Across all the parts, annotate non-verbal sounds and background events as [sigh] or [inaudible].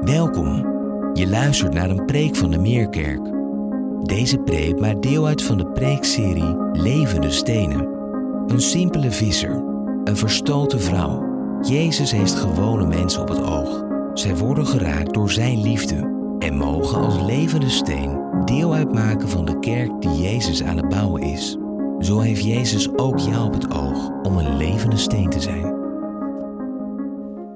Welkom. Je luistert naar een preek van de Meerkerk. Deze preek maakt deel uit van de preekserie Levende Stenen. Een simpele visser, een verstoten vrouw. Jezus heeft gewone mensen op het oog. Zij worden geraakt door zijn liefde en mogen als levende steen deel uitmaken van de kerk die Jezus aan het bouwen is. Zo heeft Jezus ook jou op het oog om een levende steen te zijn.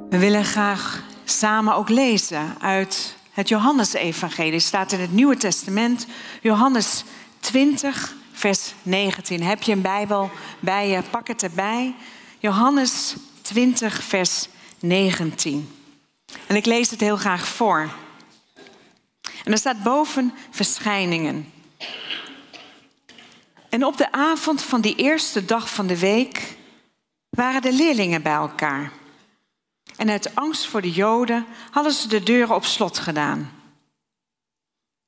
We willen graag samen ook lezen uit het Johannesevangelie. staat in het Nieuwe Testament, Johannes 20, vers 19. Heb je een Bijbel bij je? Pak het erbij. Johannes 20, vers 19. En ik lees het heel graag voor. En er staat boven verschijningen. En op de avond van die eerste dag van de week waren de leerlingen bij elkaar. En uit angst voor de Joden hadden ze de deuren op slot gedaan.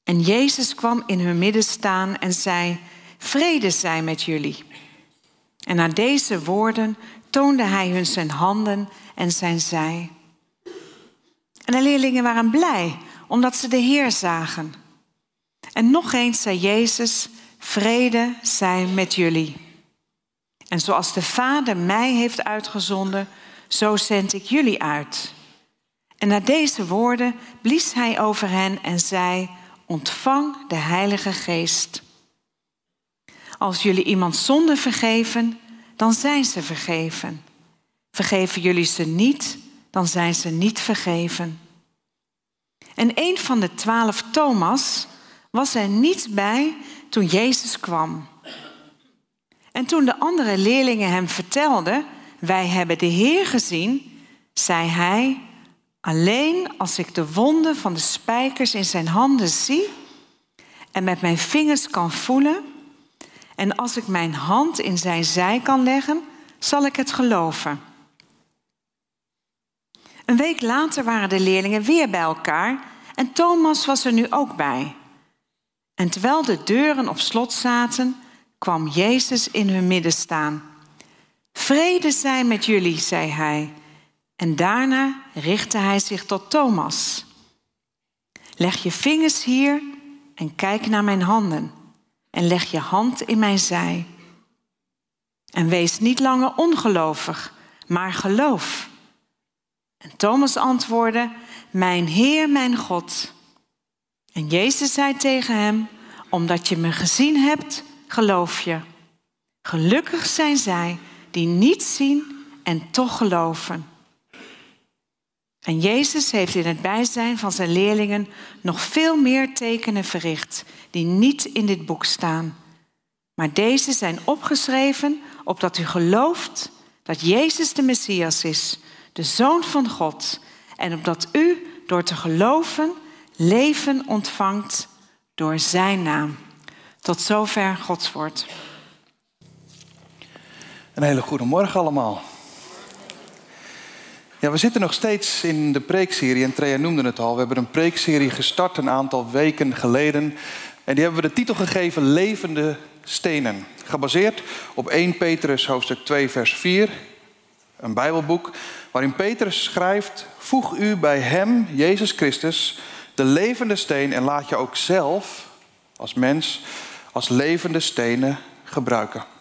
En Jezus kwam in hun midden staan en zei: Vrede zij met jullie. En na deze woorden toonde hij hun zijn handen en zijn zij. En de leerlingen waren blij omdat ze de Heer zagen. En nog eens zei Jezus: Vrede zij met jullie. En zoals de Vader mij heeft uitgezonden, zo zend ik jullie uit. En na deze woorden blies hij over hen en zei: Ontvang de Heilige Geest. Als jullie iemand zonde vergeven, dan zijn ze vergeven. Vergeven jullie ze niet, dan zijn ze niet vergeven. En een van de twaalf, Thomas, was er niet bij toen Jezus kwam. En toen de andere leerlingen hem vertelden wij hebben de Heer gezien, zei hij, alleen als ik de wonden van de spijkers in zijn handen zie en met mijn vingers kan voelen en als ik mijn hand in zijn zij kan leggen, zal ik het geloven. Een week later waren de leerlingen weer bij elkaar en Thomas was er nu ook bij. En terwijl de deuren op slot zaten, kwam Jezus in hun midden staan. Vrede zij met jullie, zei hij. En daarna richtte hij zich tot Thomas. Leg je vingers hier en kijk naar mijn handen. En leg je hand in mijn zij. En wees niet langer ongelovig, maar geloof. En Thomas antwoordde: Mijn Heer, mijn God. En Jezus zei tegen hem: Omdat je me gezien hebt, geloof je. Gelukkig zijn zij die niet zien en toch geloven. En Jezus heeft in het bijzijn van zijn leerlingen nog veel meer tekenen verricht die niet in dit boek staan. Maar deze zijn opgeschreven opdat u gelooft dat Jezus de Messias is, de Zoon van God, en opdat u door te geloven leven ontvangt door Zijn naam. Tot zover Gods woord. Een hele goede morgen allemaal. Ja, we zitten nog steeds in de preekserie en Trea noemde het al. We hebben een preekserie gestart een aantal weken geleden. En die hebben we de titel gegeven Levende Stenen. Gebaseerd op 1 Petrus hoofdstuk 2 vers 4. Een bijbelboek waarin Petrus schrijft... Voeg u bij hem, Jezus Christus, de levende steen... en laat je ook zelf, als mens, als levende stenen gebruiken.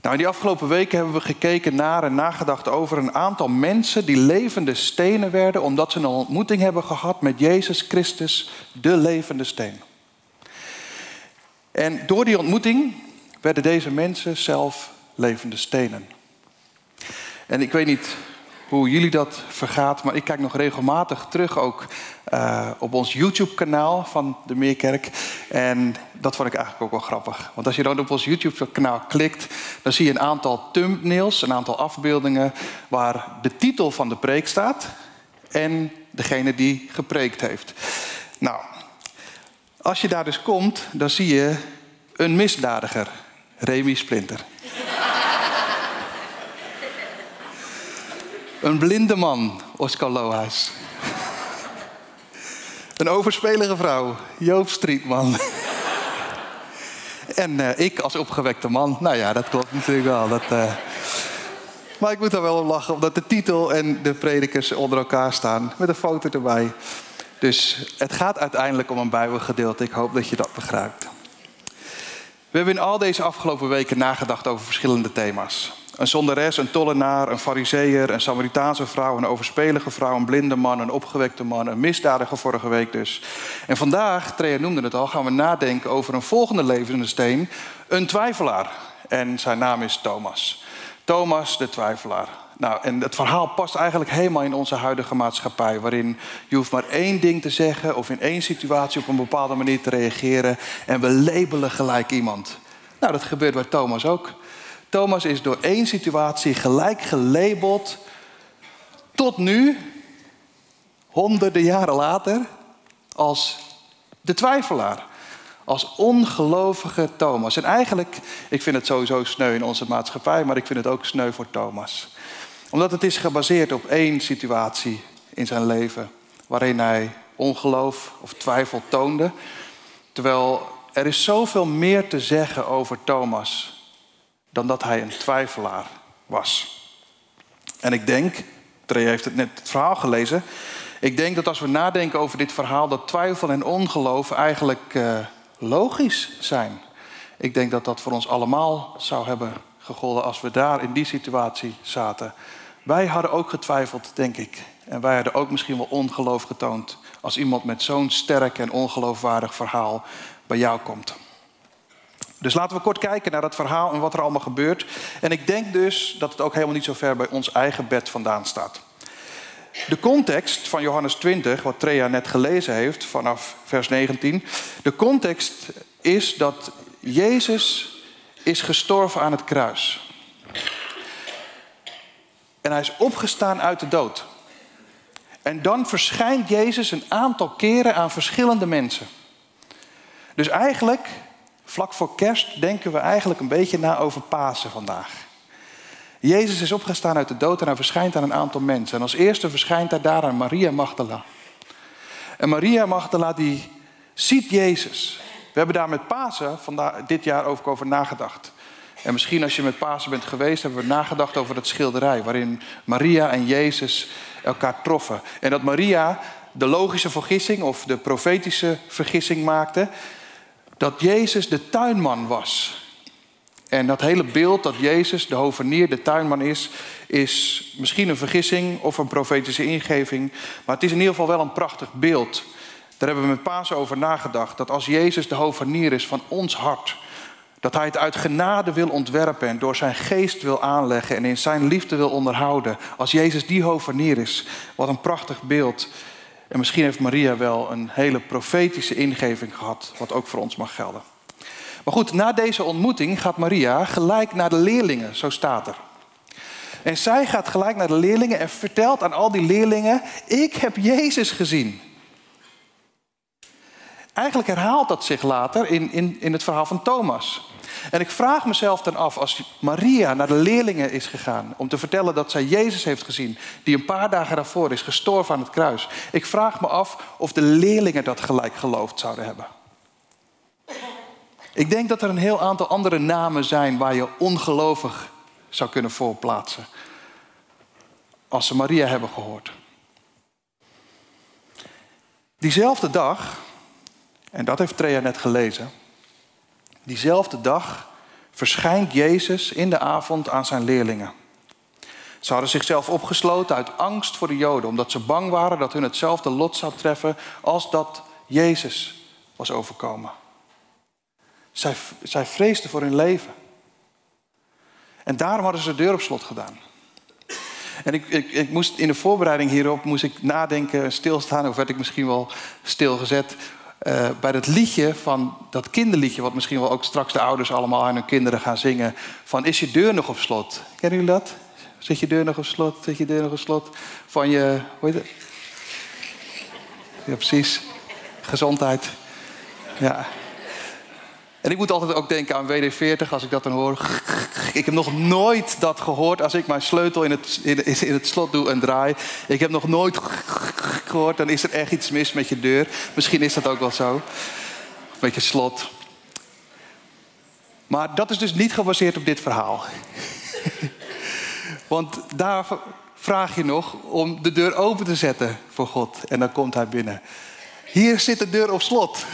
Nou, in die afgelopen weken hebben we gekeken naar en nagedacht over een aantal mensen die levende stenen werden, omdat ze een ontmoeting hebben gehad met Jezus Christus, de levende steen. En door die ontmoeting werden deze mensen zelf levende stenen. En ik weet niet hoe jullie dat vergaat. Maar ik kijk nog regelmatig terug ook uh, op ons YouTube-kanaal van de Meerkerk. En dat vond ik eigenlijk ook wel grappig. Want als je dan op ons YouTube-kanaal klikt, dan zie je een aantal thumbnails, een aantal afbeeldingen waar de titel van de preek staat en degene die gepreekt heeft. Nou, als je daar dus komt, dan zie je een misdadiger, Remy Splinter. Een blinde man, Oscar Lohuis. Een overspelige vrouw, Joop Strietman. en uh, ik als opgewekte man, nou ja, dat klopt natuurlijk wel. Dat, uh... Maar ik moet er wel om lachen, omdat de titel en de predikers onder elkaar staan. Met een foto erbij. Dus het gaat uiteindelijk om een Bijbelgedeelte. Ik hoop dat je dat begrijpt. We hebben in al deze afgelopen weken nagedacht over verschillende thema's. Een zonderes, een tollenaar, een fariseer, een Samaritaanse vrouw, een overspelige vrouw, een blinde man, een opgewekte man, een misdadiger vorige week dus. En vandaag, Trea noemde het al, gaan we nadenken over een volgende levende steen, een twijfelaar. En zijn naam is Thomas. Thomas de twijfelaar. Nou, en het verhaal past eigenlijk helemaal in onze huidige maatschappij, waarin je hoeft maar één ding te zeggen of in één situatie op een bepaalde manier te reageren en we labelen gelijk iemand. Nou, dat gebeurt bij Thomas ook. Thomas is door één situatie gelijk gelabeld tot nu, honderden jaren later, als de twijfelaar. Als ongelovige Thomas. En eigenlijk, ik vind het sowieso sneu in onze maatschappij, maar ik vind het ook sneu voor Thomas. Omdat het is gebaseerd op één situatie in zijn leven, waarin hij ongeloof of twijfel toonde. Terwijl er is zoveel meer te zeggen over Thomas dan dat hij een twijfelaar was. En ik denk, Trey heeft het net het verhaal gelezen. Ik denk dat als we nadenken over dit verhaal, dat twijfel en ongeloof eigenlijk uh, logisch zijn. Ik denk dat dat voor ons allemaal zou hebben gegolden als we daar in die situatie zaten. Wij hadden ook getwijfeld, denk ik. En wij hadden ook misschien wel ongeloof getoond als iemand met zo'n sterk en ongeloofwaardig verhaal bij jou komt. Dus laten we kort kijken naar dat verhaal en wat er allemaal gebeurt. En ik denk dus dat het ook helemaal niet zo ver bij ons eigen bed vandaan staat. De context van Johannes 20, wat Trea net gelezen heeft vanaf vers 19. De context is dat Jezus is gestorven aan het kruis. En hij is opgestaan uit de dood. En dan verschijnt Jezus een aantal keren aan verschillende mensen. Dus eigenlijk Vlak voor kerst denken we eigenlijk een beetje na over Pasen vandaag. Jezus is opgestaan uit de dood en hij verschijnt aan een aantal mensen. En als eerste verschijnt hij daar aan Maria Magdala. En Maria Magdala die ziet Jezus. We hebben daar met Pasen vandaag, dit jaar ook over nagedacht. En misschien als je met Pasen bent geweest, hebben we nagedacht over het schilderij. Waarin Maria en Jezus elkaar troffen. En dat Maria de logische vergissing of de profetische vergissing maakte dat Jezus de tuinman was. En dat hele beeld dat Jezus, de hovenier, de tuinman is, is misschien een vergissing of een profetische ingeving. Maar het is in ieder geval wel een prachtig beeld. Daar hebben we met Pasen over nagedacht. Dat als Jezus de hovenier is van ons hart, dat hij het uit genade wil ontwerpen en door zijn geest wil aanleggen en in zijn liefde wil onderhouden. Als Jezus die hovenier is, wat een prachtig beeld. En misschien heeft Maria wel een hele profetische ingeving gehad, wat ook voor ons mag gelden. Maar goed, na deze ontmoeting gaat Maria gelijk naar de leerlingen, zo staat er. En zij gaat gelijk naar de leerlingen en vertelt aan al die leerlingen: Ik heb Jezus gezien. Eigenlijk herhaalt dat zich later in, in, in het verhaal van Thomas. En ik vraag mezelf dan af, als Maria naar de leerlingen is gegaan om te vertellen dat zij Jezus heeft gezien, die een paar dagen daarvoor is gestorven aan het kruis. Ik vraag me af of de leerlingen dat gelijk geloofd zouden hebben. Ik denk dat er een heel aantal andere namen zijn waar je ongelovig zou kunnen voorplaatsen. Als ze Maria hebben gehoord. Diezelfde dag, en dat heeft Trea net gelezen, Diezelfde dag verschijnt Jezus in de avond aan zijn leerlingen. Ze hadden zichzelf opgesloten uit angst voor de Joden, omdat ze bang waren dat hun hetzelfde lot zou treffen als dat Jezus was overkomen. Zij, zij vreesden voor hun leven. En daarom hadden ze de deur op slot gedaan. En ik, ik, ik, moest in de voorbereiding hierop moest ik nadenken, stilstaan, of werd ik misschien wel stilgezet uh, bij dat liedje van dat kinderliedje, wat misschien wel ook straks de ouders allemaal aan hun kinderen gaan zingen. Van is je deur nog op slot? Kennen jullie dat? Zit je deur nog op slot? Zit je deur nog op slot? Van je, hoe heet het? Ja, precies. Gezondheid. Ja. En ik moet altijd ook denken aan WD-40 als ik dat dan hoor. Ik heb nog nooit dat gehoord als ik mijn sleutel in het, in, het slot doe en draai. Ik heb nog nooit dan is er echt iets mis met je deur. Misschien is dat ook wel zo. Met je slot. Maar dat is dus niet gebaseerd op dit verhaal. [laughs] Want daar vraag je nog om de deur open te zetten voor God. En dan komt hij binnen. Hier zit de deur op slot. [laughs]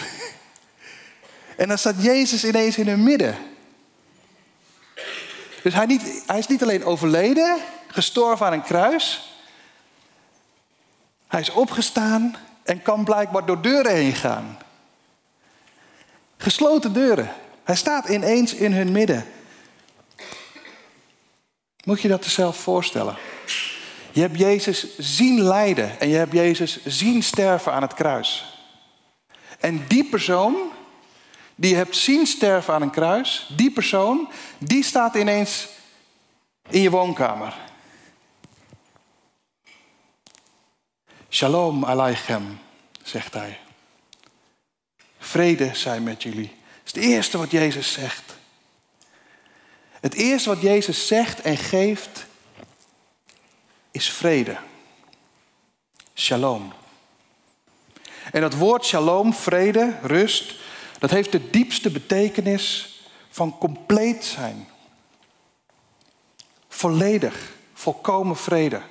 En dan staat Jezus ineens in hun midden. Dus hij, niet, hij is niet alleen overleden, gestorven aan een kruis. Hij is opgestaan en kan blijkbaar door deuren heen gaan. Gesloten deuren. Hij staat ineens in hun midden. Moet je dat jezelf voorstellen? Je hebt Jezus zien lijden en je hebt Jezus zien sterven aan het kruis. En die persoon die je hebt zien sterven aan een kruis, die persoon, die staat ineens in je woonkamer. Shalom aleichem, zegt hij. Vrede zij met jullie. Dat is het eerste wat Jezus zegt. Het eerste wat Jezus zegt en geeft is vrede. Shalom. En dat woord shalom, vrede, rust, dat heeft de diepste betekenis van compleet zijn. Volledig, volkomen vrede.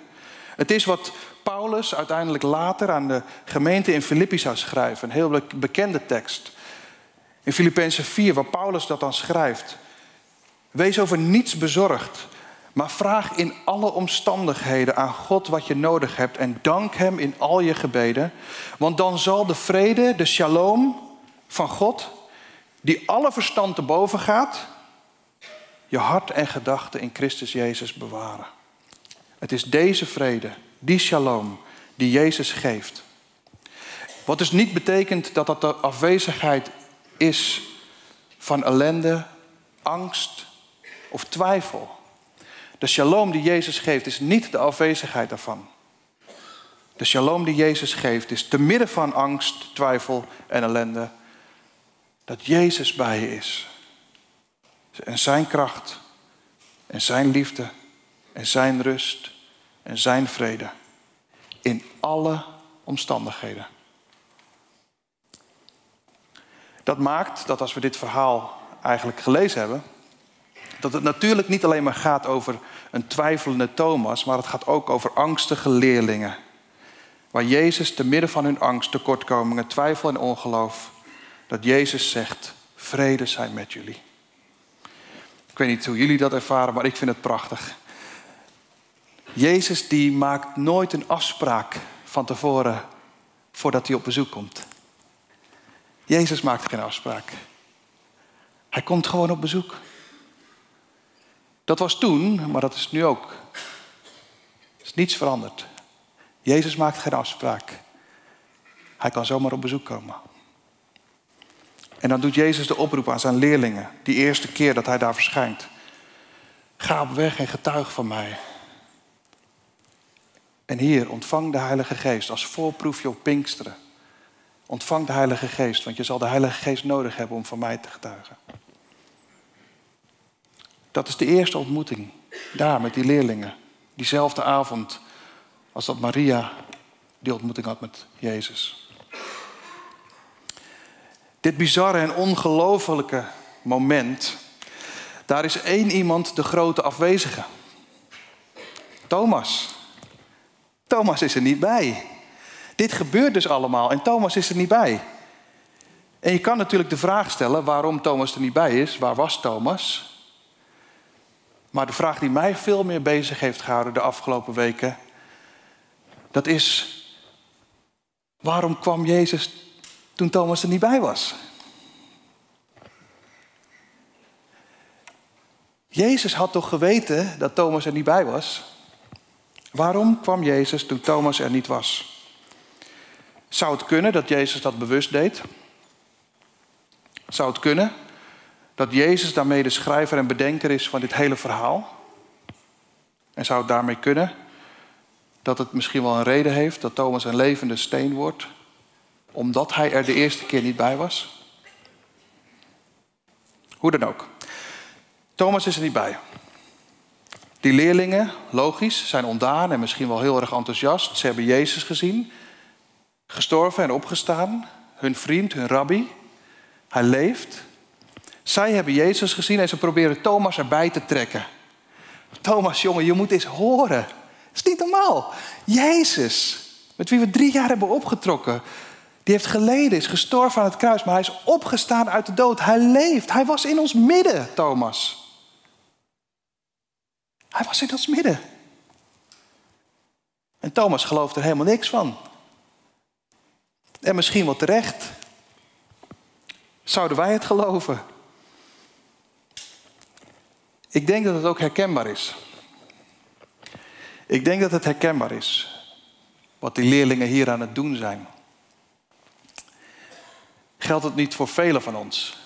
Het is wat Paulus uiteindelijk later aan de gemeente in Filippi zou schrijven. Een heel bekende tekst. In Filippenzen 4, waar Paulus dat dan schrijft. Wees over niets bezorgd, maar vraag in alle omstandigheden aan God wat je nodig hebt en dank Hem in al je gebeden. Want dan zal de vrede, de shalom van God, die alle verstand te boven gaat, je hart en gedachten in Christus Jezus bewaren. Het is deze vrede, die shalom, die Jezus geeft. Wat dus niet betekent dat dat de afwezigheid is van ellende, angst of twijfel. De shalom die Jezus geeft is niet de afwezigheid daarvan. De shalom die Jezus geeft is te midden van angst, twijfel en ellende dat Jezus bij je is. En zijn kracht en zijn liefde en zijn rust en zijn vrede in alle omstandigheden. Dat maakt dat als we dit verhaal eigenlijk gelezen hebben, dat het natuurlijk niet alleen maar gaat over een twijfelende Thomas, maar het gaat ook over angstige leerlingen. Waar Jezus te midden van hun angst, tekortkomingen, twijfel en ongeloof, dat Jezus zegt, vrede zijn met jullie. Ik weet niet hoe jullie dat ervaren, maar ik vind het prachtig. Jezus die maakt nooit een afspraak van tevoren voordat hij op bezoek komt. Jezus maakt geen afspraak. Hij komt gewoon op bezoek. Dat was toen, maar dat is nu ook. Er is niets veranderd. Jezus maakt geen afspraak. Hij kan zomaar op bezoek komen. En dan doet Jezus de oproep aan zijn leerlingen, die eerste keer dat hij daar verschijnt. Ga op weg en getuig van mij. En hier, ontvang de Heilige Geest als voorproefje op Pinksteren. Ontvang de Heilige Geest, want je zal de Heilige Geest nodig hebben om van mij te getuigen. Dat is de eerste ontmoeting, daar met die leerlingen. Diezelfde avond als dat Maria die ontmoeting had met Jezus. Dit bizarre en ongelofelijke moment, daar is één iemand de grote afwezige. Thomas. Thomas is er niet bij. Dit gebeurt dus allemaal en Thomas is er niet bij. En je kan natuurlijk de vraag stellen waarom Thomas er niet bij is. Waar was Thomas? Maar de vraag die mij veel meer bezig heeft gehouden de afgelopen weken, dat is waarom kwam Jezus toen Thomas er niet bij was. Jezus had toch geweten dat Thomas er niet bij was? Waarom kwam Jezus toen Thomas er niet was? Zou het kunnen dat Jezus dat bewust deed? Zou het kunnen dat Jezus daarmee de schrijver en bedenker is van dit hele verhaal? En zou het daarmee kunnen dat het misschien wel een reden heeft dat Thomas een levende steen wordt omdat hij er de eerste keer niet bij was? Hoe dan ook. Thomas is er niet bij. Die leerlingen, logisch, zijn ontdaan en misschien wel heel erg enthousiast. Ze hebben Jezus gezien, gestorven en opgestaan. Hun vriend, hun rabbi. Hij leeft. Zij hebben Jezus gezien en ze proberen Thomas erbij te trekken. Thomas, jongen, je moet eens horen. Dat is niet normaal. Jezus, met wie we drie jaar hebben opgetrokken, die heeft geleden, is gestorven aan het kruis, maar hij is opgestaan uit de dood. Hij leeft. Hij was in ons midden, Thomas. Hij was in ons midden. En Thomas gelooft er helemaal niks van. En misschien wel terecht. Zouden wij het geloven? Ik denk dat het ook herkenbaar is. Ik denk dat het herkenbaar is wat die leerlingen hier aan het doen zijn. Geldt het niet voor velen van ons?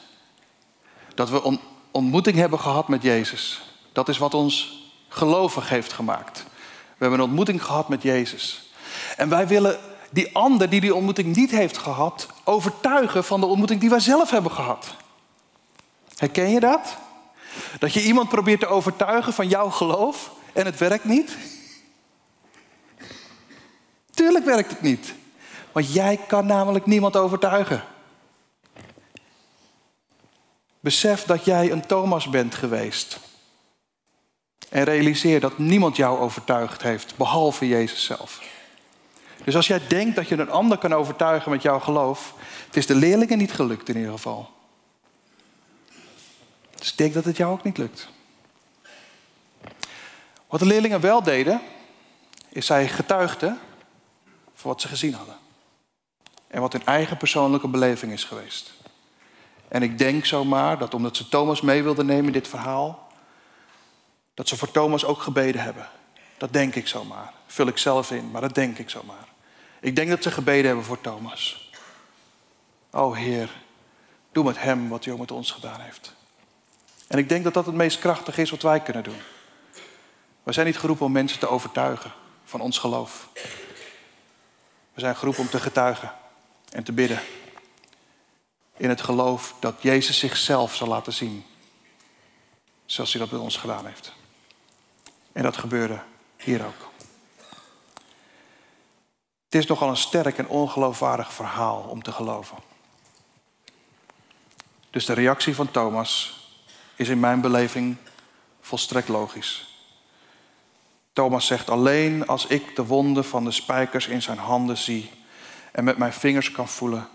Dat we ontmoeting hebben gehad met Jezus. Dat is wat ons gelovig heeft gemaakt. We hebben een ontmoeting gehad met Jezus. En wij willen die ander die die ontmoeting niet heeft gehad, overtuigen van de ontmoeting die wij zelf hebben gehad. Herken je dat? Dat je iemand probeert te overtuigen van jouw geloof en het werkt niet? Tuurlijk werkt het niet. Want jij kan namelijk niemand overtuigen. Besef dat jij een Thomas bent geweest. En realiseer dat niemand jou overtuigd heeft, behalve Jezus zelf. Dus als jij denkt dat je een ander kan overtuigen met jouw geloof, het is de leerlingen niet gelukt in ieder geval. Dus ik denk dat het jou ook niet lukt. Wat de leerlingen wel deden, is zij getuigden voor wat ze gezien hadden. En wat hun eigen persoonlijke beleving is geweest. En ik denk zomaar dat omdat ze Thomas mee wilden nemen in dit verhaal, dat ze voor Thomas ook gebeden hebben. Dat denk ik zomaar. Vul ik zelf in, maar dat denk ik zomaar. Ik denk dat ze gebeden hebben voor Thomas. O Heer, doe met hem wat u ook met ons gedaan heeft. En ik denk dat dat het meest krachtig is wat wij kunnen doen. We zijn niet geroepen om mensen te overtuigen van ons geloof. We zijn geroepen om te getuigen en te bidden. In het geloof dat Jezus zichzelf zal laten zien. Zoals hij dat bij ons gedaan heeft. En dat gebeurde hier ook. Het is nogal een sterk en ongeloofwaardig verhaal om te geloven. Dus de reactie van Thomas is in mijn beleving volstrekt logisch. Thomas zegt alleen als ik de wonden van de spijkers in zijn handen zie en met mijn vingers kan voelen.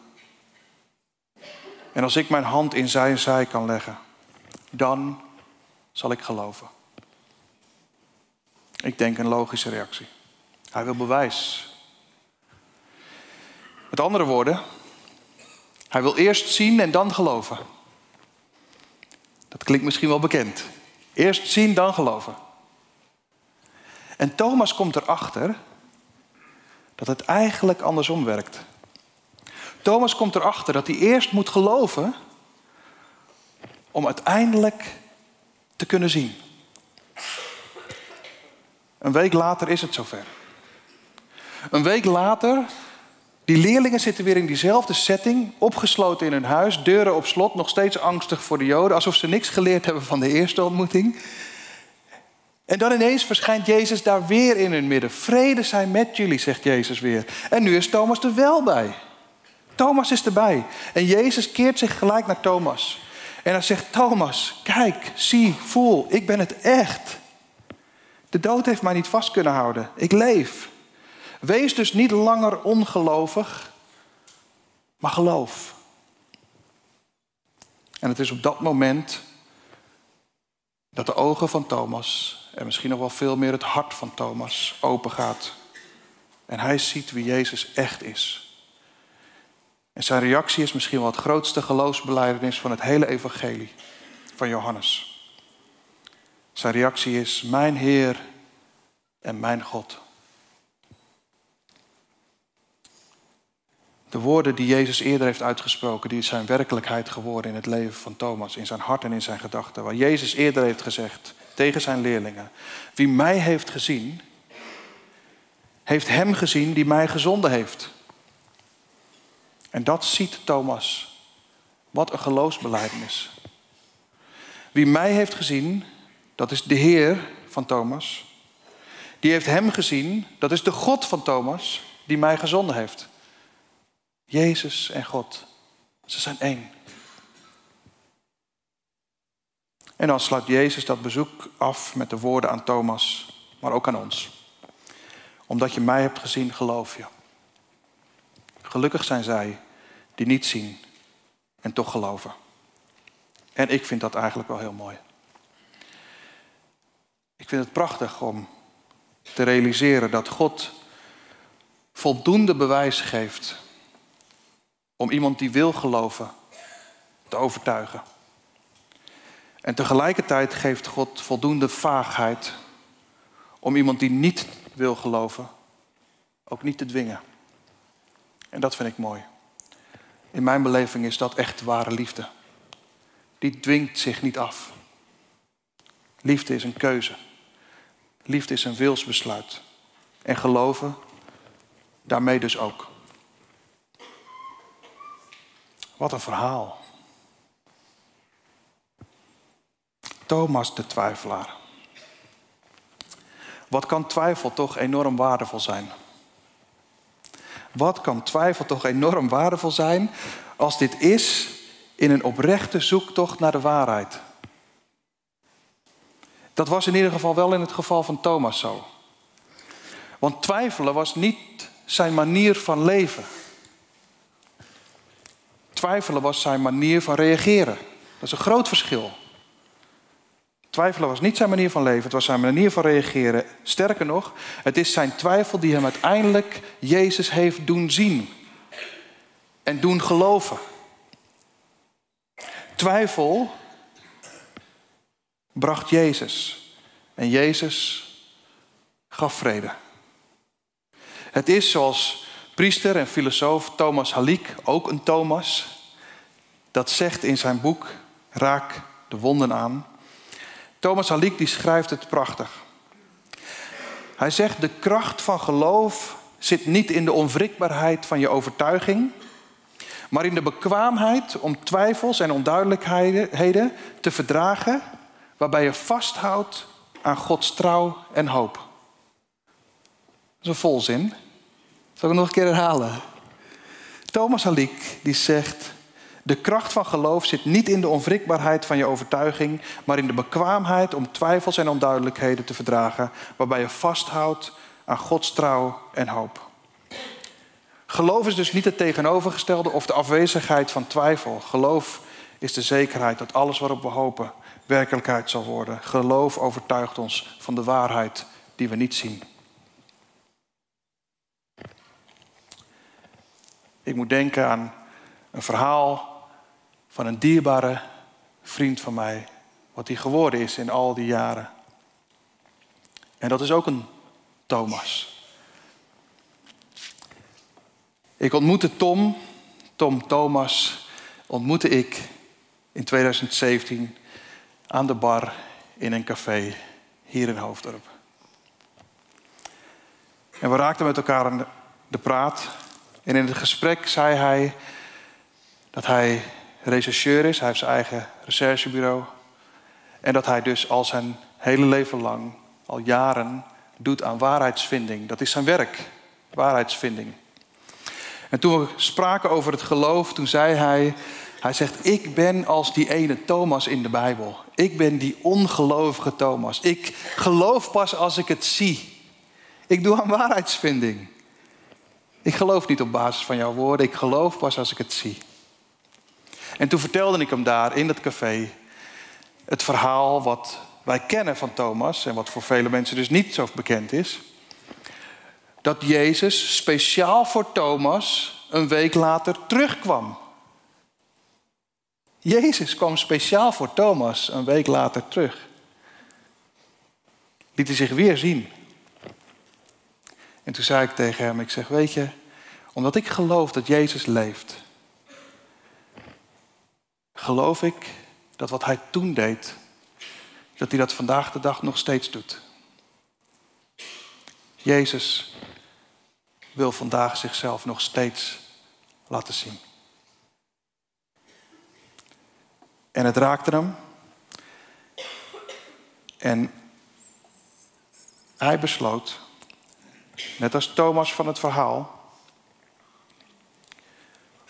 En als ik mijn hand in zijn zij kan leggen, dan zal ik geloven. Ik denk een logische reactie. Hij wil bewijs. Met andere woorden, hij wil eerst zien en dan geloven. Dat klinkt misschien wel bekend. Eerst zien, dan geloven. En Thomas komt erachter dat het eigenlijk andersom werkt. Thomas komt erachter dat hij eerst moet geloven om uiteindelijk te kunnen zien. Een week later is het zover. Een week later, die leerlingen zitten weer in diezelfde setting, opgesloten in hun huis, deuren op slot, nog steeds angstig voor de Joden, alsof ze niks geleerd hebben van de eerste ontmoeting. En dan ineens verschijnt Jezus daar weer in hun midden. Vrede zijn met jullie, zegt Jezus weer. En nu is Thomas er wel bij. Thomas is erbij. En Jezus keert zich gelijk naar Thomas. En hij zegt: Thomas, kijk, zie, voel, ik ben het echt. De dood heeft mij niet vast kunnen houden. Ik leef. Wees dus niet langer ongelovig, maar geloof. En het is op dat moment dat de ogen van Thomas en misschien nog wel veel meer het hart van Thomas open gaat. En hij ziet wie Jezus echt is. En zijn reactie is misschien wel het grootste geloofsbeleidenis van het hele evangelie van Johannes. Zijn reactie is, mijn Heer en mijn God. De woorden die Jezus eerder heeft uitgesproken, die zijn werkelijkheid geworden in het leven van Thomas, in zijn hart en in zijn gedachten. Waar Jezus eerder heeft gezegd tegen zijn leerlingen, wie mij heeft gezien, heeft hem gezien die mij gezonden heeft. En dat ziet Thomas. Wat een geloofsbelijdenis. Wie mij heeft gezien, dat is de Heer van Thomas. Die heeft hem gezien, dat is de God van Thomas, die mij gezonden heeft. Jezus en God, ze zijn één. En dan sluit Jezus dat bezoek af met de woorden aan Thomas, maar ook aan ons. Omdat je mij hebt gezien, geloof je. Gelukkig zijn zij die niet zien en toch geloven. En ik vind dat eigenlijk wel heel mooi. Ik vind het prachtig om te realiseren dat God voldoende bewijs geeft om iemand die wil geloven te overtuigen. En tegelijkertijd geeft God voldoende vaagheid om iemand die niet wil geloven ook niet te dwingen. En dat vind ik mooi. In mijn beleving is dat echt ware liefde. Die dwingt zich niet af. Liefde is een keuze. Liefde is een wilsbesluit. En geloven daarmee dus ook. Wat een verhaal. Thomas de twijfelaar. Wat kan twijfel toch enorm waardevol zijn? Wat kan twijfel toch enorm waardevol zijn als dit is in een oprechte zoektocht naar de waarheid? Dat was in ieder geval wel in het geval van Thomas zo. Want twijfelen was niet zijn manier van leven. Twijfelen was zijn manier van reageren. Dat is een groot verschil. Twijfelen was niet zijn manier van leven, het was zijn manier van reageren. Sterker nog, het is zijn twijfel die hem uiteindelijk Jezus heeft doen zien en doen geloven. Twijfel bracht Jezus en Jezus gaf vrede. Het is zoals priester en filosoof Thomas Halik, ook een Thomas, dat zegt in zijn boek Raak de wonden aan. Thomas Halik die schrijft het prachtig. Hij zegt, de kracht van geloof zit niet in de onwrikbaarheid van je overtuiging, maar in de bekwaamheid om twijfels en onduidelijkheden te verdragen, waarbij je vasthoudt aan Gods trouw en hoop. Dat is een volzin. Zal ik het nog een keer herhalen? Thomas Halik die zegt, de kracht van geloof zit niet in de onwrikbaarheid van je overtuiging, maar in de bekwaamheid om twijfels en onduidelijkheden te verdragen, waarbij je vasthoudt aan Gods trouw en hoop. Geloof is dus niet het tegenovergestelde of de afwezigheid van twijfel. Geloof is de zekerheid dat alles waarop we hopen werkelijkheid zal worden. Geloof overtuigt ons van de waarheid die we niet zien. Ik moet denken aan een verhaal van een dierbare vriend van mij. Wat hij geworden is in al die jaren. En dat is ook een Thomas. Ik ontmoette Tom, Tom Thomas, ontmoette ik in 2017 aan de bar in een café hier in Hoofddorp. En we raakten met elkaar aan de praat. En in het gesprek zei hij dat hij rechercheur is. Hij heeft zijn eigen recherchebureau. En dat hij dus al zijn hele leven lang, al jaren, doet aan waarheidsvinding. Dat is zijn werk, waarheidsvinding. En toen we spraken over het geloof, toen zei hij, hij zegt, ik ben als die ene Thomas in de Bijbel. Ik ben die ongelovige Thomas. Ik geloof pas als ik het zie. Ik doe aan waarheidsvinding. Ik geloof niet op basis van jouw woorden, ik geloof pas als ik het zie. En toen vertelde ik hem daar in dat café het verhaal wat wij kennen van Thomas en wat voor vele mensen dus niet zo bekend is. Dat Jezus speciaal voor Thomas een week later terugkwam. Jezus kwam speciaal voor Thomas een week later terug. Liet hij zich weer zien. En toen zei ik tegen hem, ik zeg, weet je, omdat ik geloof dat Jezus leeft, geloof ik dat wat hij toen deed, dat hij dat vandaag de dag nog steeds doet. Jezus wil vandaag zichzelf nog steeds laten zien. En het raakte hem. En hij besloot, net als Thomas van het verhaal,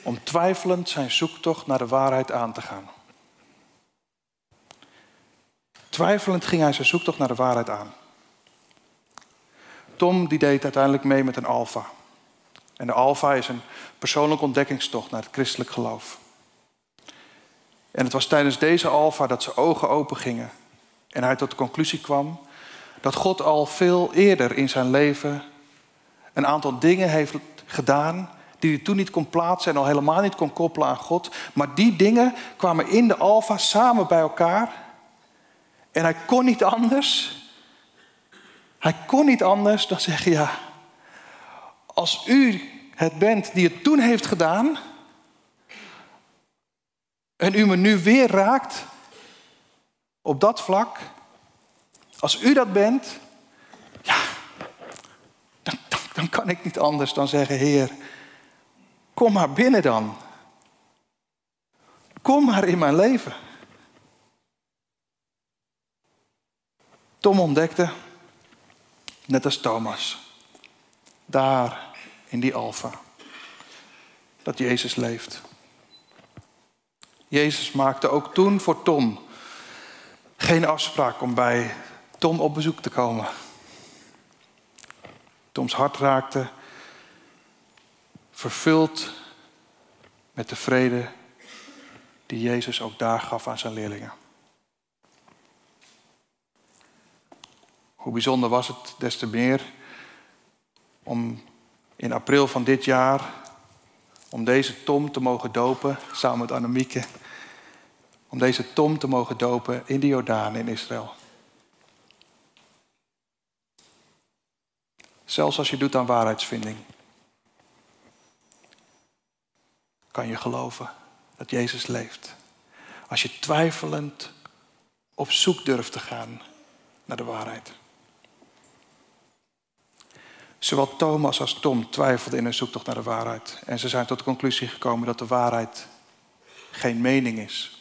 om twijfelend zijn zoektocht naar de waarheid aan te gaan. twijfelend ging hij zijn zoektocht naar de waarheid aan. Tom die deed uiteindelijk mee met een alfa. En de alfa is een persoonlijke ontdekkingstocht naar het christelijk geloof. En het was tijdens deze alfa dat zijn ogen open gingen en hij tot de conclusie kwam dat God al veel eerder in zijn leven een aantal dingen heeft gedaan die hij toen niet kon plaatsen en al helemaal niet kon koppelen aan God. Maar die dingen kwamen in de alfa samen bij elkaar en hij kon niet anders. Hij kon niet anders dan zeggen, ja, als u het bent die het toen heeft gedaan en u me nu weer raakt op dat vlak, als u dat bent, ja, dan, dan, dan kan ik niet anders dan zeggen, Heer, kom maar binnen dan. Kom maar in mijn leven. Tom ontdekte, net als Thomas, daar in die alfa, dat Jezus leeft. Jezus maakte ook toen voor Tom geen afspraak om bij Tom op bezoek te komen. Toms hart raakte vervuld met de vrede die Jezus ook daar gaf aan zijn leerlingen. Hoe bijzonder was het des te meer om in april van dit jaar, om deze Tom te mogen dopen, samen met Annemieke, om deze Tom te mogen dopen in de Jordaan in Israël. Zelfs als je doet aan waarheidsvinding, kan je geloven dat Jezus leeft. Als je twijfelend op zoek durft te gaan naar de waarheid. Zowel Thomas als Tom twijfelden in hun zoektocht naar de waarheid. En ze zijn tot de conclusie gekomen dat de waarheid geen mening is.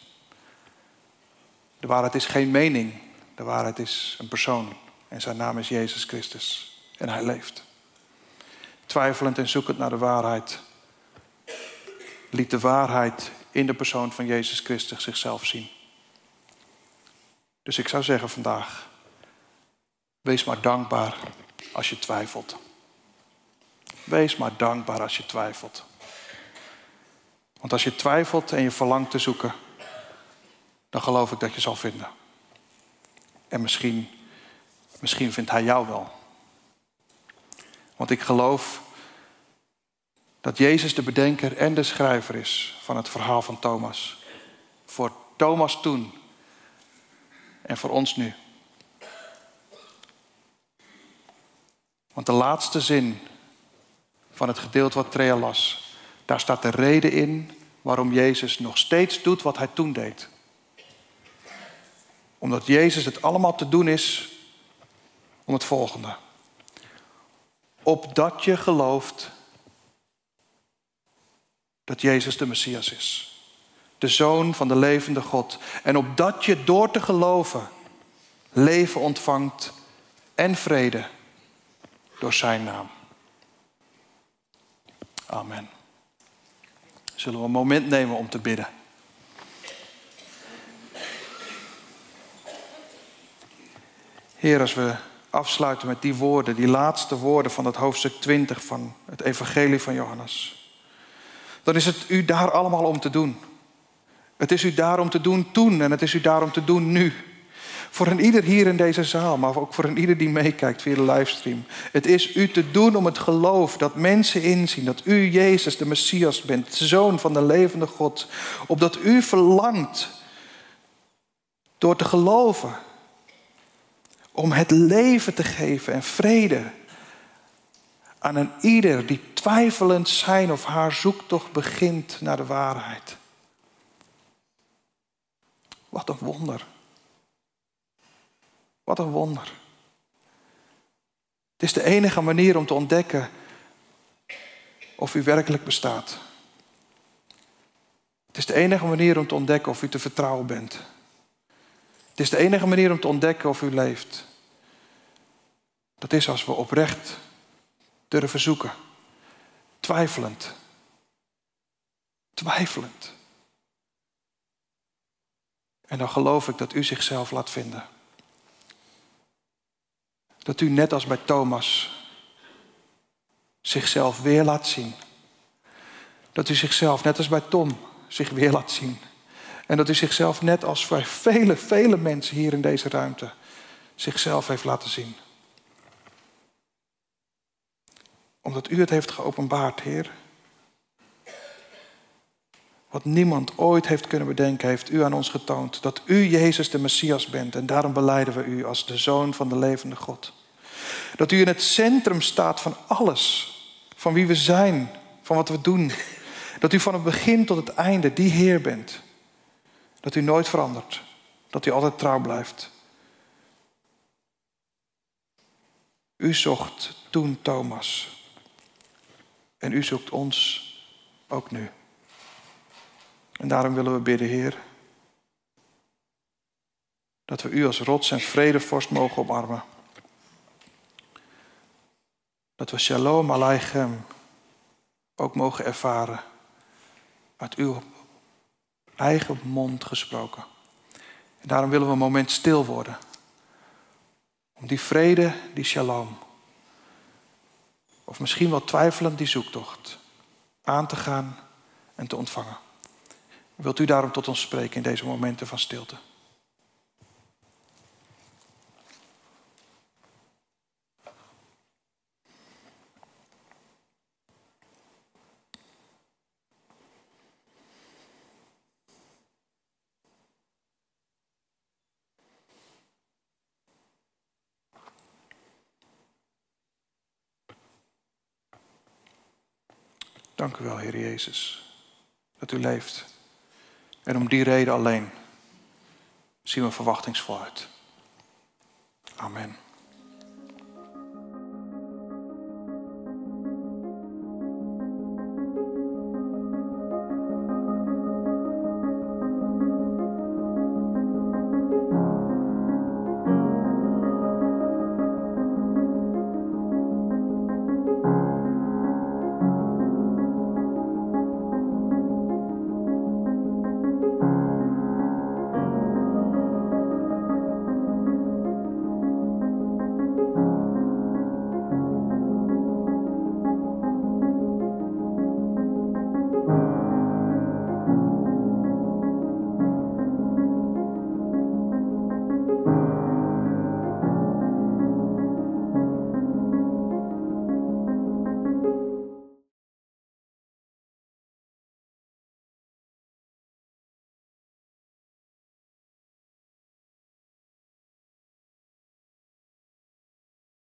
De waarheid is geen mening. De waarheid is een persoon. En zijn naam is Jezus Christus. En hij leeft. Twijfelend en zoekend naar de waarheid. Liet de waarheid in de persoon van Jezus Christus zichzelf zien. Dus ik zou zeggen vandaag. Wees maar dankbaar als je twijfelt. Wees maar dankbaar als je twijfelt. Want als je twijfelt en je verlangt te zoeken, dan geloof ik dat je zal vinden. En misschien, misschien vindt hij jou wel. Want ik geloof dat Jezus de bedenker en de schrijver is van het verhaal van Thomas. Voor Thomas toen en voor ons nu. Want de laatste zin van het gedeelte wat Trea las. Daar staat de reden in waarom Jezus nog steeds doet wat hij toen deed. Omdat Jezus het allemaal te doen is om het volgende. Opdat je gelooft dat Jezus de Messias is. De Zoon van de levende God. En opdat je door te geloven leven ontvangt en vrede door zijn naam. Amen. Zullen we een moment nemen om te bidden? Heer, als we afsluiten met die woorden, die laatste woorden van het hoofdstuk 20 van het Evangelie van Johannes, dan is het u daar allemaal om te doen. Het is u daar om te doen toen en het is u daar om te doen nu. Voor een ieder hier in deze zaal, maar ook voor een ieder die meekijkt via de livestream. Het is u te doen om het geloof dat mensen inzien dat u Jezus de Messias bent, de Zoon van de levende God. Opdat u verlangt door te geloven om het leven te geven en vrede aan een ieder die twijfelend zijn of haar zoektocht begint naar de waarheid. Wat een wonder. Wat een wonder. Het is de enige manier om te ontdekken of u werkelijk bestaat. Het is de enige manier om te ontdekken of u te vertrouwen bent. Het is de enige manier om te ontdekken of u leeft. Dat is als we oprecht durven zoeken. Twijfelend. Twijfelend. En dan geloof ik dat u zichzelf laat vinden. Dat u net als bij Thomas zichzelf weer laat zien. Dat u zichzelf, net als bij Tom, zich weer laat zien. En dat u zichzelf, net als bij vele, vele mensen hier in deze ruimte, zichzelf heeft laten zien. Omdat u het heeft geopenbaard, Heer. Wat niemand ooit heeft kunnen bedenken, heeft u aan ons getoond. Dat u Jezus de Messias bent. En daarom beleiden we u als de Zoon van de levende God. Dat u in het centrum staat van alles. Van wie we zijn, van wat we doen. Dat u van het begin tot het einde die Heer bent. Dat u nooit verandert. Dat u altijd trouw blijft. U zocht toen Thomas. En u zoekt ons ook nu. En daarom willen we bidden, Heer, dat we u als rots en vredevorst mogen omarmen. Dat we shalom aleichem ook mogen ervaren uit uw eigen mond gesproken. En daarom willen we een moment stil worden. Om die vrede, die shalom, of misschien wel twijfelend die zoektocht, aan te gaan en te ontvangen. Wilt u daarom tot ons spreken in deze momenten van stilte? Dank u wel, Heer Jezus, dat u leeft. En om die reden alleen zien we verwachtingsvol uit. Amen.